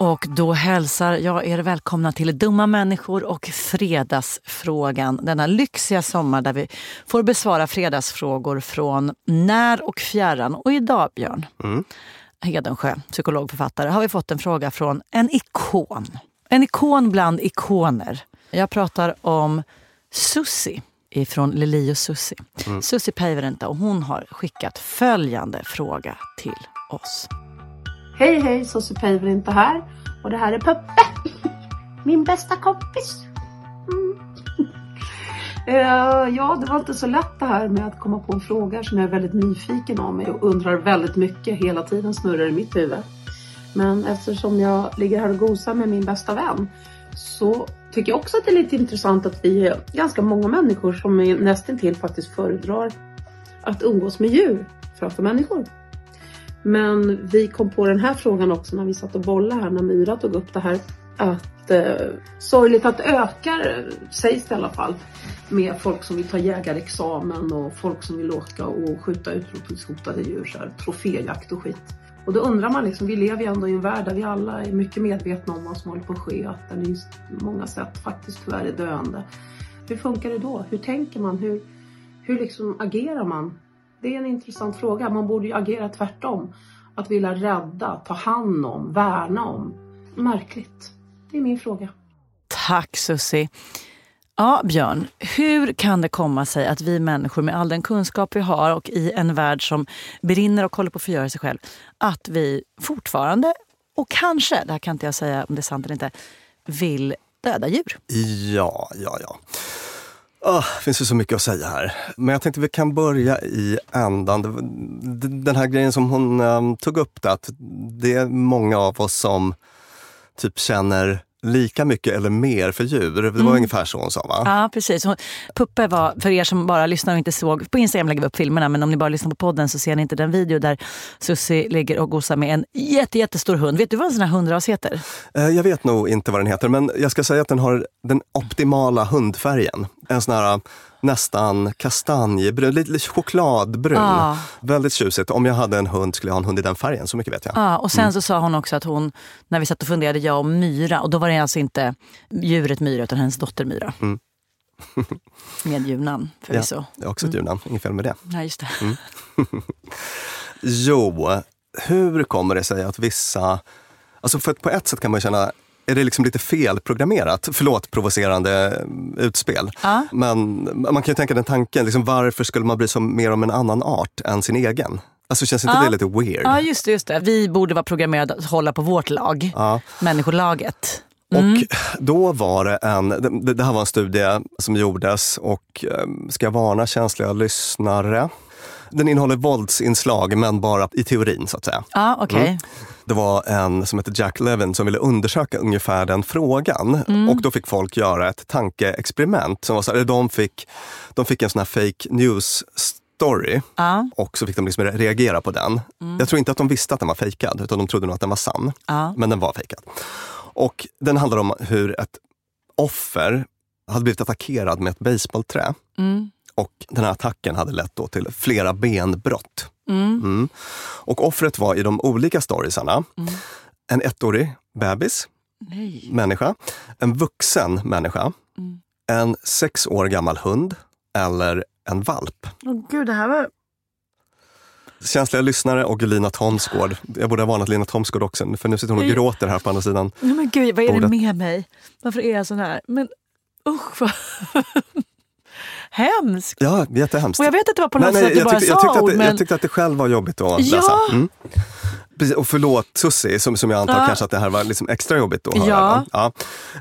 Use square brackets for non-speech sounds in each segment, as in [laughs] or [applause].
Och då hälsar jag er välkomna till Dumma människor och Fredagsfrågan. Denna lyxiga sommar där vi får besvara fredagsfrågor från när och fjärran. Och idag, Björn Hedensjö, psykolog, författare, har vi fått en fråga från en ikon. En ikon bland ikoner. Jag pratar om Susi ifrån Lili och Susi. Susi Päivärinta och hon har skickat följande fråga till oss. Hej hej, Susie Päivärinta här. Och det här är Puppe. [laughs] Min bästa kompis. Mm. [laughs] Eh, ja, det var inte så lätt det här med att komma på en fråga som jag är väldigt nyfiken om och undrar väldigt mycket hela tiden snurrar i mitt huvud. Men eftersom jag ligger här och gosar med min bästa vän så tycker jag också att det är lite intressant att vi är ganska många människor som nästintill faktiskt föredrar att umgås med djur framför människor. Men vi kom på den här frågan också när vi satt och bollade här när Myra tog upp det här att eh, sorgligt att det ökar, sägs det i alla fall, med folk som vill ta jägarexamen och folk som vill åka och skjuta utrotningshotade djur, så här, troféjakt och skit. Och då undrar man liksom, vi lever ju ändå i en värld där vi alla är mycket medvetna om vad som håller på att ske, att den i många sätt faktiskt tyvärr är döende. Hur funkar det då? Hur tänker man? Hur, hur liksom agerar man? Det är en intressant fråga. Man borde ju agera tvärtom. Att vilja rädda, ta hand om, värna om. Märkligt. Det är min fråga. Tack Susie. Ja, Björn, hur kan det komma sig att vi människor med all den kunskap vi har och i en värld som brinner och håller på att förgöra sig själv, att vi fortfarande, och kanske, det här kan inte jag säga om det är sant eller inte, vill döda djur? Ja, ja, ja. Oh, det finns ju så mycket att säga här. Men jag tänkte vi kan börja i ändan. Den här grejen som hon um, tog upp, där, att det är många av oss som typ känner lika mycket eller mer för djur. Det var mm. ungefär så hon sa va? Ja precis. Puppe var, för er som bara lyssnar och inte såg, på Instagram lägger vi upp filmerna men om ni bara lyssnar på podden så ser ni inte den video där Susie ligger och gosar med en jätte, jättestor hund. Vet du vad en sån här hundras heter? Eh, jag vet nog inte vad den heter men jag ska säga att den har den optimala hundfärgen. En sån här nästan kastanjebrun, lite, chokladbrun. Ah. Väldigt tjusigt. Om jag hade en hund skulle jag ha en hund i den färgen, så mycket vet jag. Ah, och sen mm. så sa hon också att hon, när vi satt och funderade, jag och Myra, och då var det alltså inte djuret Myra utan hennes dotter Myra. Mm. [laughs] med djurnamn förvisso. Ja, det är också ett mm. djurnamn, inget fel med det. Ja, just det. Mm. [laughs] jo, hur kommer det sig att vissa... Alltså för på ett sätt kan man känna är det liksom lite felprogrammerat. Förlåt provocerande utspel. Ja. Men man kan ju tänka den tanken, liksom, varför skulle man bry sig mer om en annan art än sin egen? Alltså känns inte ja. det lite weird? Ja just det, just det. Vi borde vara programmerade att hålla på vårt lag, ja. människolaget. Mm. Och då var det en, det, det, här var en studie som gjordes och ehm, ska jag varna känsliga lyssnare. Den innehåller våldsinslag men bara i teorin så att säga. Ja, okay. Mm. Det var en som hette Jack Levin som ville undersöka ungefär den frågan. Mm. Och då fick folk göra ett tankeexperiment. Som var så här, de, fick, de fick en sån här fake news story ja. och så fick de liksom reagera på den. Mm. Jag tror inte att de visste att den var fejkad, utan de trodde nog att den var sann. Ja. Men den var fejkad. Och den handlar om hur ett offer hade blivit attackerad med ett baseballträ. Mm. Och den här attacken hade lett då till flera benbrott. Mm. Mm. Och offret var i de olika storiesarna mm. en ettårig bebis, Nej. människa, en vuxen människa, mm. en sex år gammal hund eller en valp. Oh, Gud, det här var... Känsliga lyssnare och Lina Thomsgård. Jag borde ha varnat Lina Thomsgård också, för nu sitter hon och gråter här på andra sidan. Nej, men gud, vad är det med mig? Varför är jag sån här? Men usch vad... Hemskt! Ja, jättehemskt. Och jag vet att det var på något nej, nej, sätt du bara tyckte, jag tyckte, ord, att det, men... jag tyckte att det själv var jobbigt att ja. läsa. Mm. Och förlåt Susie, som, som jag antar ja. kanske att det här var liksom extra jobbigt att höra. Ja. ja.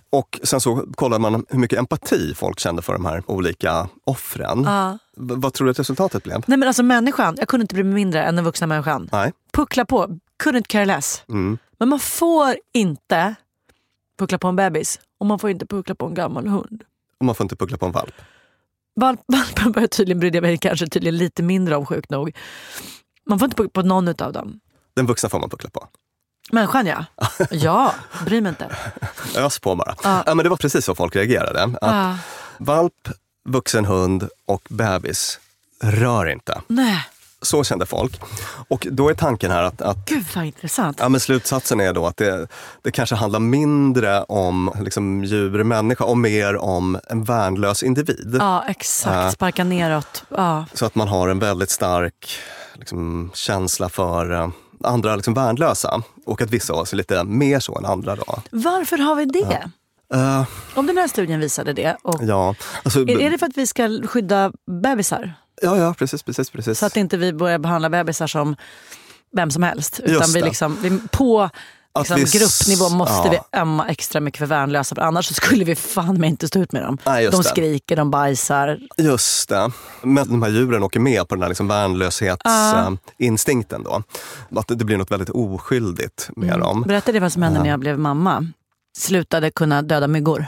Och sen så kollade man hur mycket empati folk kände för de här olika offren. Ja. vad tror du att resultatet blev? Nej men alltså människan, jag kunde inte bli mindre än den vuxna människan. Nej. Puckla på, couldn't care less. Mm. Men man får inte puckla på en bebis och man får inte puckla på en gammal hund. Och man får inte puckla på en valp. [laughs] Valpen börjar tydligen bry mig kanske tydligen lite mindre om sjukt nog. Man får inte puckla på någon av dem. Den vuxna får man puckla på. Människan ja. [laughs] ja, bry mig inte. Ös på bara. Ja. ja. men det var precis så folk reagerade. Att ja. Valp, vuxen hund och bebis, rör inte. Nej. Så kände folk. Och då är tanken här att... att Gud vad intressant. Ja, men slutsatsen är då att det, det kanske handlar mindre om liksom, djur, människa och mer om en värnlös individ. Ja, exakt. Sparka neråt. Ja. Så att man har en väldigt stark liksom, känsla för uh, andra liksom, värnlösa. Och att vissa av oss är lite mer så än andra. Då. Varför har vi det? Uh, om den här studien visade det. Och ja, alltså, är, är det för att vi ska skydda bebisar? Ja, ja precis, precis, precis. Så att inte vi börjar behandla bebisar som vem som helst. Utan vi liksom, vi, på liksom, vi, gruppnivå måste ja. vi ömma extra mycket för värnlösa. För annars skulle vi fan med inte stå ut med dem. Nej, de skriker, de bajsar. Just det. Men de här djuren åker med på den här liksom värnlöshetsinstinkten. Uh. Då. Att det blir något väldigt oskyldigt med mm. dem. Berätta det vad som hände uh. när jag blev mamma. Slutade kunna döda myggor.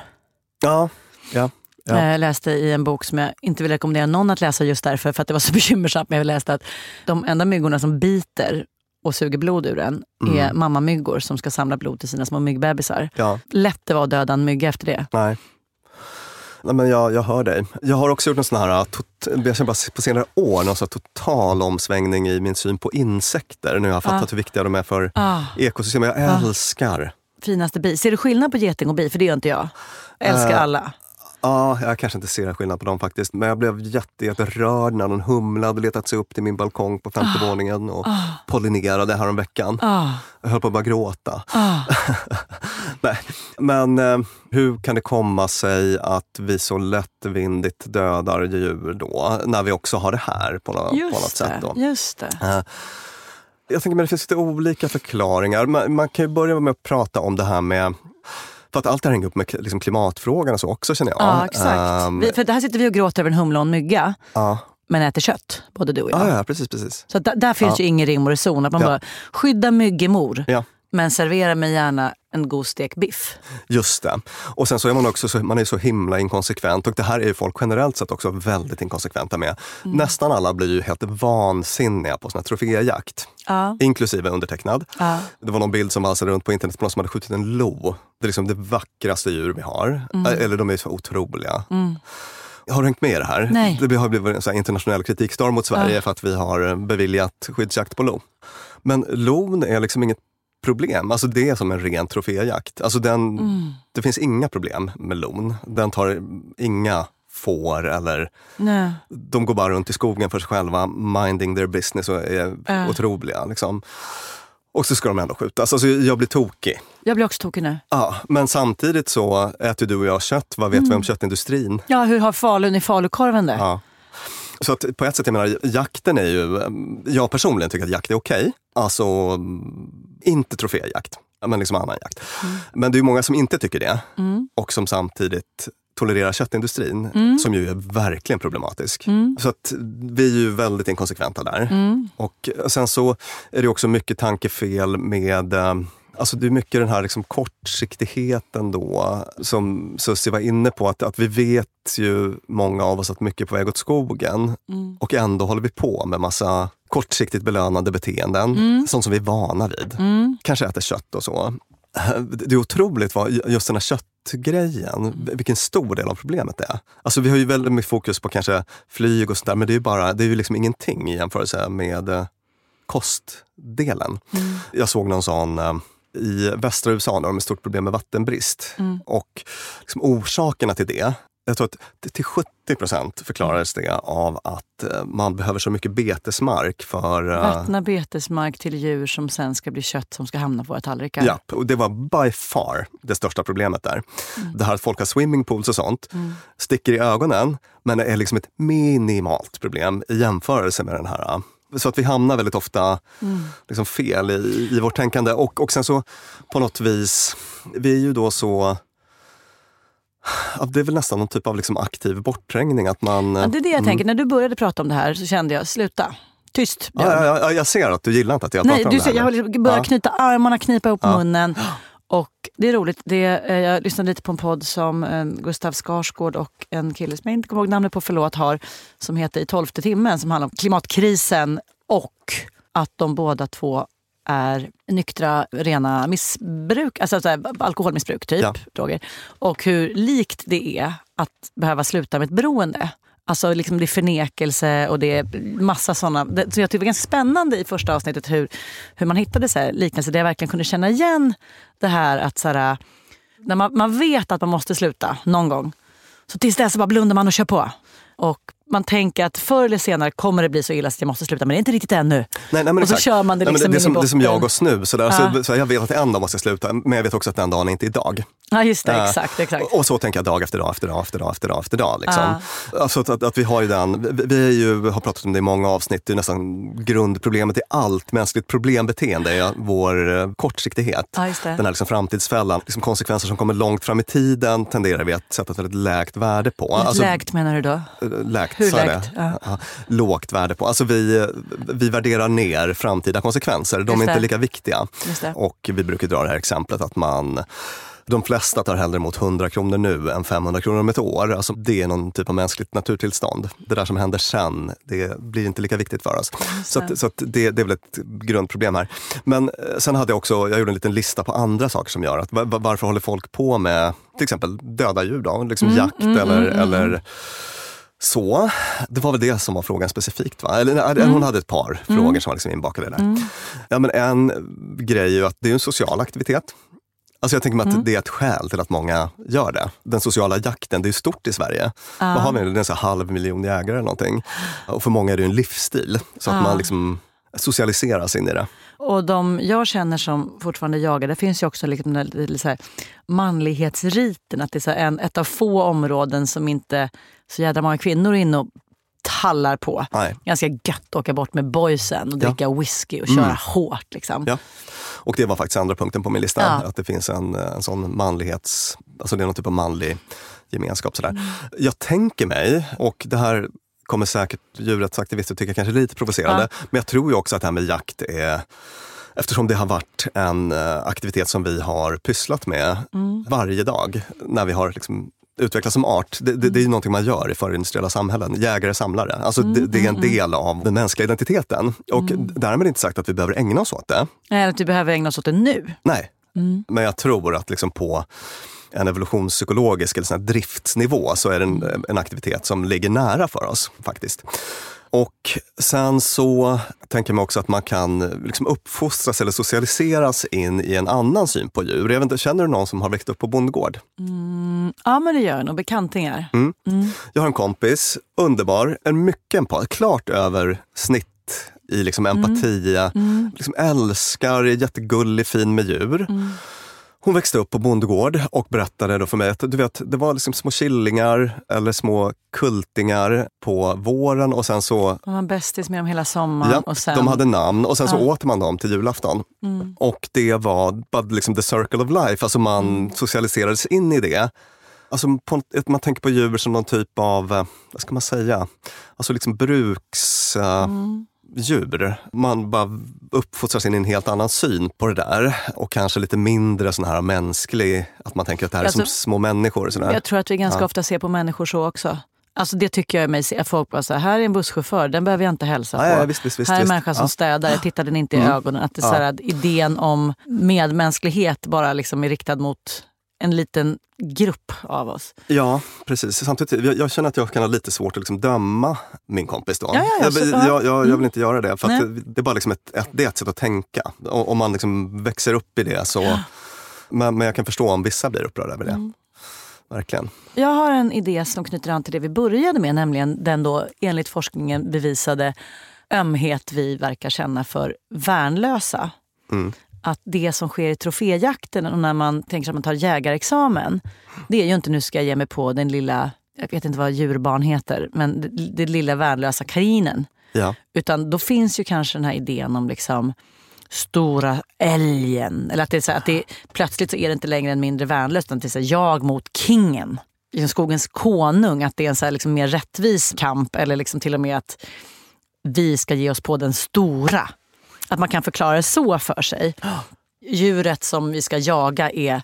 Ja, ja. Ja. Eh, Jag läste i en bok som jag inte vill rekommendera någon att läsa just därför, för att det var så [laughs] bekymmersamt. Men jag läste att de enda myggorna som biter och suger blod ur en är mammamyggor som ska samla blod till sina små myggbebisar. Ja, Lätt det var att döda en mygga efter det. nej. Nej, men jag, jag hör dig. Jag har också gjort en sån här, uh, tot, jag känner bara på senare år, någon total omsvängning i min syn på insekter. Nu har jag fattat hur viktiga de är för Ah, ekosystem. Jag älskar finaste bi. Ser du skillnad på geting och bi? För det gör inte jag. Älskar Eh, alla. Ja, jag kanske inte ser skillnad på dem faktiskt. Men jag blev jätte, jätterörd när någon humla hade letat sig upp till min balkong på femte våningen och pollinerade häromveckan. Ah, Jag höll på att bara gråta. ah. [laughs] Nej. Men eh, hur kan det komma sig att vi så lättvindigt dödar djur då, när vi också har det här på, nå- på något Just sätt? det. Då? Just det. Eh, Jag tänker men det finns lite olika förklaringar. Man, man kan ju börja med att prata om det här med för att allt det här hänger upp med liksom klimatfrågan och så också känner jag. Ja, exakt. Ehm, vi, för där sitter vi och gråter över en humla och en mygga, ja. men äter kött, både du och jag. Ja, ja, precis, precis. Så där, där finns ju ingen rim och reson. Att man bara, skydda myggemor, Ja. Men servera mig gärna en god stek biff. Just det. Och sen så är man också så, man är så himla inkonsekvent och det här är ju folk generellt sett också väldigt inkonsekventa med. Mm. Nästan alla blir ju helt vansinniga på sån här troféjakt. Ja. Inklusive undertecknad. Ja. Det var någon bild som valsade runt på internet på någon som hade skjutit en lo. Det är liksom det vackraste djur vi har. Mm. Eller de är så otroliga. Har du hängt med i det här? Nej. Det har blivit en internationell kritikstorm mot Sverige för att vi har beviljat skyddsjakt på lo. Men lon är liksom inget problem. Alltså det är som en ren troféjakt. Alltså den, Mm. Det finns inga problem med lon. Den tar inga får eller Nej. de går bara runt i skogen för sig själva, minding their business och är Äh. otroliga. Liksom. Och så ska de ändå skjutas. Alltså jag blir tokig. Jag blir också tokig nu. Ja, men samtidigt så äter du och jag kött. Vad vet vi om köttindustrin? Ja, hur har Falun i falukorven det? Ja. Så att på ett sätt, jag menar, jakten är ju... Jag personligen tycker att jakt är okej. Alltså, mm, inte troféjakt, men liksom annan jakt. Men det är många som inte tycker det och som samtidigt tolererar köttindustrin, som ju är verkligen problematisk. Så att vi är ju väldigt inkonsekventa där. Och sen så är det också mycket tankefel med eh, Alltså det är mycket den här liksom kortsiktigheten då, som Susie var inne på, att, att vi vet ju många av oss att mycket är på väg åt skogen och ändå håller vi på med massa kortsiktigt belönande beteenden, sånt som vi är vana vid. Kanske äter kött och så. Det är otroligt vad just den här köttgrejen, vilken stor del av problemet det är. Alltså vi har ju väldigt mycket fokus på kanske flyg och sånt där, men det är ju bara, det är ju liksom ingenting i jämförelse med eh, kostdelen. Jag såg någon sån eh, i västra USA, där de har ett stort problem med vattenbrist. Och liksom orsakerna till det, jag tror att till 70 procent förklarades det av att eh, man behöver så mycket betesmark för... eh, Vattna betesmark till djur som sen ska bli kött som ska hamna på våra tallrikar. Ja, och det var by far det största problemet där. Det här att folk har swimmingpools och sånt sticker i ögonen, men det är liksom ett minimalt problem i jämförelse med den här så att vi hamnar väldigt ofta liksom fel i, i vårt tänkande. Och, och sen så på något vis, vi är ju då så... Det är väl nästan någon typ av liksom aktiv bortträngning. Att man, Ja, det är det jag tänker. När du började prata om det här så kände jag, sluta. Tyst Björn. ja, ja, ja, jag ser att du gillar inte att jag Nej, pratar om du det ser, här. jag har liksom börjat Ja. knyta armarna, knipa ihop munnen. [gasps] Och det är roligt. Det, eh, jag lyssnade lite på en podd som eh, Gustav Skarsgård och en kille som jag inte kommer ihåg namnet på, förlåt, har. Som heter I tolfte timmen, som handlar om klimatkrisen och att de båda två är nyktra, rena missbruk, alltså så här, alkoholmissbruk, typ, Ja. droger. Och hur likt det är att behöva sluta med ett beroende. Alltså liksom det är förnekelse och det är massa sådana. Det, så jag tyckte det var ganska spännande i första avsnittet hur, hur man hittade så här liknelser där jag verkligen kunde känna igen det här att så här, när man, man vet att man måste sluta någon gång. Så tills dess så bara blundar man och kör på. Och man tänker att förr eller senare kommer det bli så illa att jag måste sluta. Men det är inte riktigt ännu. Nej, nej, och så kör man det Nej, men liksom det, är som, det är som jag och snus. Så där. Ja. Så, så jag vet att en dag måste jag sluta, men jag vet också att den dagen är inte idag. Ja just det, Eh, exakt. exakt. Och så tänker jag dag efter dag efter dag efter dag efter dag. Efter dag liksom. Alltså att, att, vi har ju den, vi, ju, har pratat om det i många avsnitt, det är nästan grundproblemet i allt mänskligt problembeteende är vår eh, kortsiktighet. Det. Den här liksom framtidsfällan, liksom konsekvenser som kommer långt fram i tiden tenderar vi att sätta ett väldigt lägt värde på. Alltså, Lägt menar du då? eh, Lägt, Hur lägt? Ja. Lågt värde på. Alltså vi, vi värderar ner framtida konsekvenser. De Just är inte det. lika viktiga. Och vi brukar dra det här exemplet att man De flesta tar hellre emot 100 kronor nu än 500 kronor om ett år. Alltså, det är någon typ av mänskligt naturtillstånd. Det där som händer sen, det blir inte lika viktigt för oss. Så, att, så att det, det är väl ett grundproblem här. Men eh, sen hade jag också, jag gjorde en liten lista på andra saker som gör att varför håller folk på med till exempel döda djur då? Liksom mm, jakt mm, eller, mm, mm, eller så, det var väl det som var frågan specifikt. Va? Eller, mm. Hon hade ett par mm. frågor som var liksom inbakade där. Mm. Ja, men en grej är ju att det är en social aktivitet. Alltså jag tänker mig att mm. det är ett skäl till att många gör det. Den sociala jakten, det är stort i Sverige. Uh. Vad har vi nu? Det är en halv miljon jägare eller någonting. Och för många är det en livsstil. Så att uh. man liksom socialiseras in i det. Och de jag känner som fortfarande jagar, det finns ju också liksom den, så här, manlighetsriten. Att det är så en, ett av få områden som inte så jädra många kvinnor är inne och tallar på. Nej. Ganska gött att åka bort med boysen och dricka ja. whisky och köra mm. hårt. Liksom. Ja. Och det var faktiskt andra punkten på min lista. Ja. Att det finns en, en sån manlighets... Alltså det är någon typ av manlig gemenskap. Sådär. Mm. Jag tänker mig, och det här kommer säkert djurrättsaktivister tycka kanske lite provocerande, ja. men jag tror ju också att det här med jakt är Eftersom det har varit en eh, aktivitet som vi har pysslat med mm. varje dag när vi har liksom utvecklas som art. Det, det, det är ju någonting man gör i förindustriella samhällen. Jägare, samlare. Alltså mm, det, det, är en mm, mm. del av den mänskliga identiteten. Och mm. därmed inte sagt att vi behöver ägna oss åt det. Nej, att vi behöver ägna oss åt det nu. Nej, mm. men jag tror att liksom på en evolutionspsykologisk eller sån driftsnivå så är det en, en aktivitet som ligger nära för oss faktiskt. Och sen så tänker man också att man kan liksom uppfostras eller socialiseras in i en annan syn på djur. Jag inte, känner du någon som har växt upp på bondgård? Mm, ja, men det gör jag nog. Bekantingar. Mm. Mm. Jag har en kompis, underbar, en mycket empat, klart över snitt i liksom empati. Mm. mm. Liksom älskar, är jättegullig, fin med djur. Hon växte upp på bondgård och berättade då för mig att du vet, det var liksom små killingar eller små kultingar på våren och sen så... Man var bästis med dem hela sommaren. Ja, och sen... De hade namn och sen så åt man dem till julafton. Mm. Och det var liksom the circle of life, alltså man mm. socialiserades in i det. Alltså på, man tänker på djur som någon typ av, eh, vad ska man säga, alltså liksom bruks... Eh, mm djur. Man bara uppfostras in i en helt annan syn på det där och kanske lite mindre sån här mänsklig, att man tänker att det här alltså, är som små människor. Sådär. Jag tror att vi ganska ja. ofta ser på människor så också. Alltså det tycker jag mig se. Folk bara så här, här är en busschaufför, den behöver jag inte hälsa på. Ja, visst, visst, här är en människa som städar, jag tittar den inte i mm. ögonen. Att det är så här, idén om medmänsklighet bara liksom är riktad mot en liten grupp av oss. Ja, precis. Samtidigt, jag, jag känner att jag kan ha lite svårt att liksom döma min kompis då. Ja, ja, jag, jag, jag, jag, vill mm. inte göra det, för det, är bara liksom ett, ett, det är ett sätt att tänka. Om man liksom växer upp i det så... Ja. Men, men jag kan förstå om vissa blir upprörda över det. Mm. Verkligen. Jag har en idé som knyter an till det vi började med, nämligen den då enligt forskningen bevisade ömhet vi verkar känna för värnlösa. Mm att det som sker i troféjakten och när man tänker sig att man tar jägarexamen, det är ju inte nu ska jag ge mig på den lilla, jag vet inte vad djurbarn heter, men den det lilla värnlösa kaninen. Ja. Utan då finns ju kanske den här idén om liksom stora älgen. Eller att det är så att det, plötsligt så är det inte längre en mindre värnlös, utan det är så jag mot kingen. Skogens konung, att det är en så liksom mer rättvis kamp. Eller liksom till och med att vi ska ge oss på den stora. Att man kan förklara det så för sig. Djuret som vi ska jaga är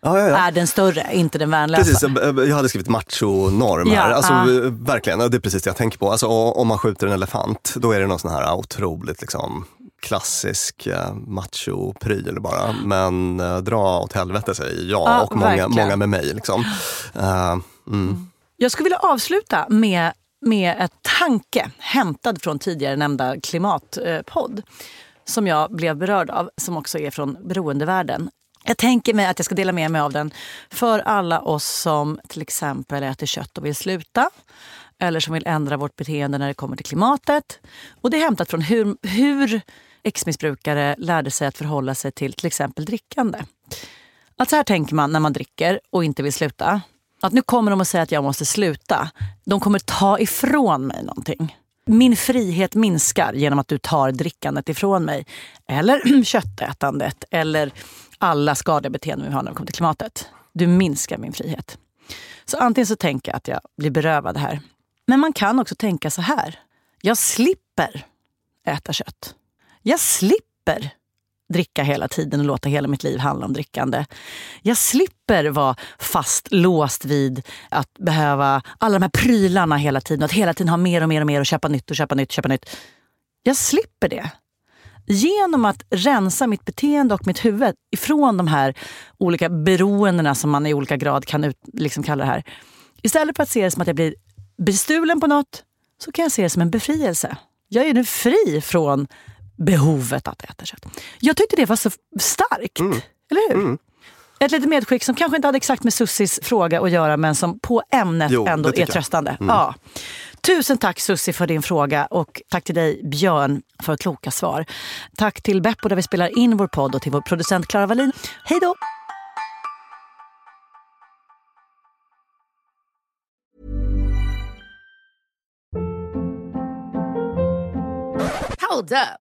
Ja, ja, ja. är den större, inte den värnlösa. Precis, jag hade skrivit machonorm här. Alltså, Verkligen, det är precis det jag tänker på. Alltså, om man skjuter en elefant, då är det någon sån här otroligt liksom, klassisk eh, macho-pryl bara. Men eh, dra åt helvete säger jag och många, många med mig. Liksom. Uh, mm. Jag skulle vilja avsluta med med en tanke hämtad från tidigare nämnda klimatpodd som jag blev berörd av, som också är från beroendevärlden. Jag tänker mig att jag ska dela med mig av den för alla oss som till exempel äter kött och vill sluta eller som vill ändra vårt beteende när det kommer till klimatet. Och Det är hämtat från hur, hur ex-missbrukare lärde sig att förhålla sig till till exempel drickande. Att så här tänker man när man dricker och inte vill sluta. Att nu kommer de att säga att jag måste sluta. De kommer ta ifrån mig någonting. Min frihet minskar genom att du tar drickandet ifrån mig. Eller [clears throat] köttätandet. Eller alla skadliga beteenden vi har när det kommer till klimatet. Du minskar min frihet. Så antingen så tänker jag att jag blir berövad här. Men man kan också tänka så här. Jag slipper äta kött. Jag slipper dricka hela tiden och låta hela mitt liv handla om drickande. Jag slipper vara fastlåst vid att behöva alla de här prylarna hela tiden. Att hela tiden ha mer och mer och mer och köpa nytt och köpa nytt. köpa nytt. Jag slipper det. Genom att rensa mitt beteende och mitt huvud ifrån de här olika beroendena som man i olika grad kan ut, liksom kalla det här. Istället för att se det som att jag blir bestulen på något så kan jag se det som en befrielse. Jag är nu fri från behovet att äta kött. Jag tyckte det var så starkt. Mm. Eller hur? Mm. Ett litet medskick som kanske inte hade exakt med Sussis fråga att göra men som på ämnet jo, ändå är tröstande. Mm. Ja. Tusen tack Sussi för din fråga och tack till dig Björn för kloka svar. Tack till Beppo där vi spelar in vår podd och till vår producent Klara Wallin. Hej då! Hold up.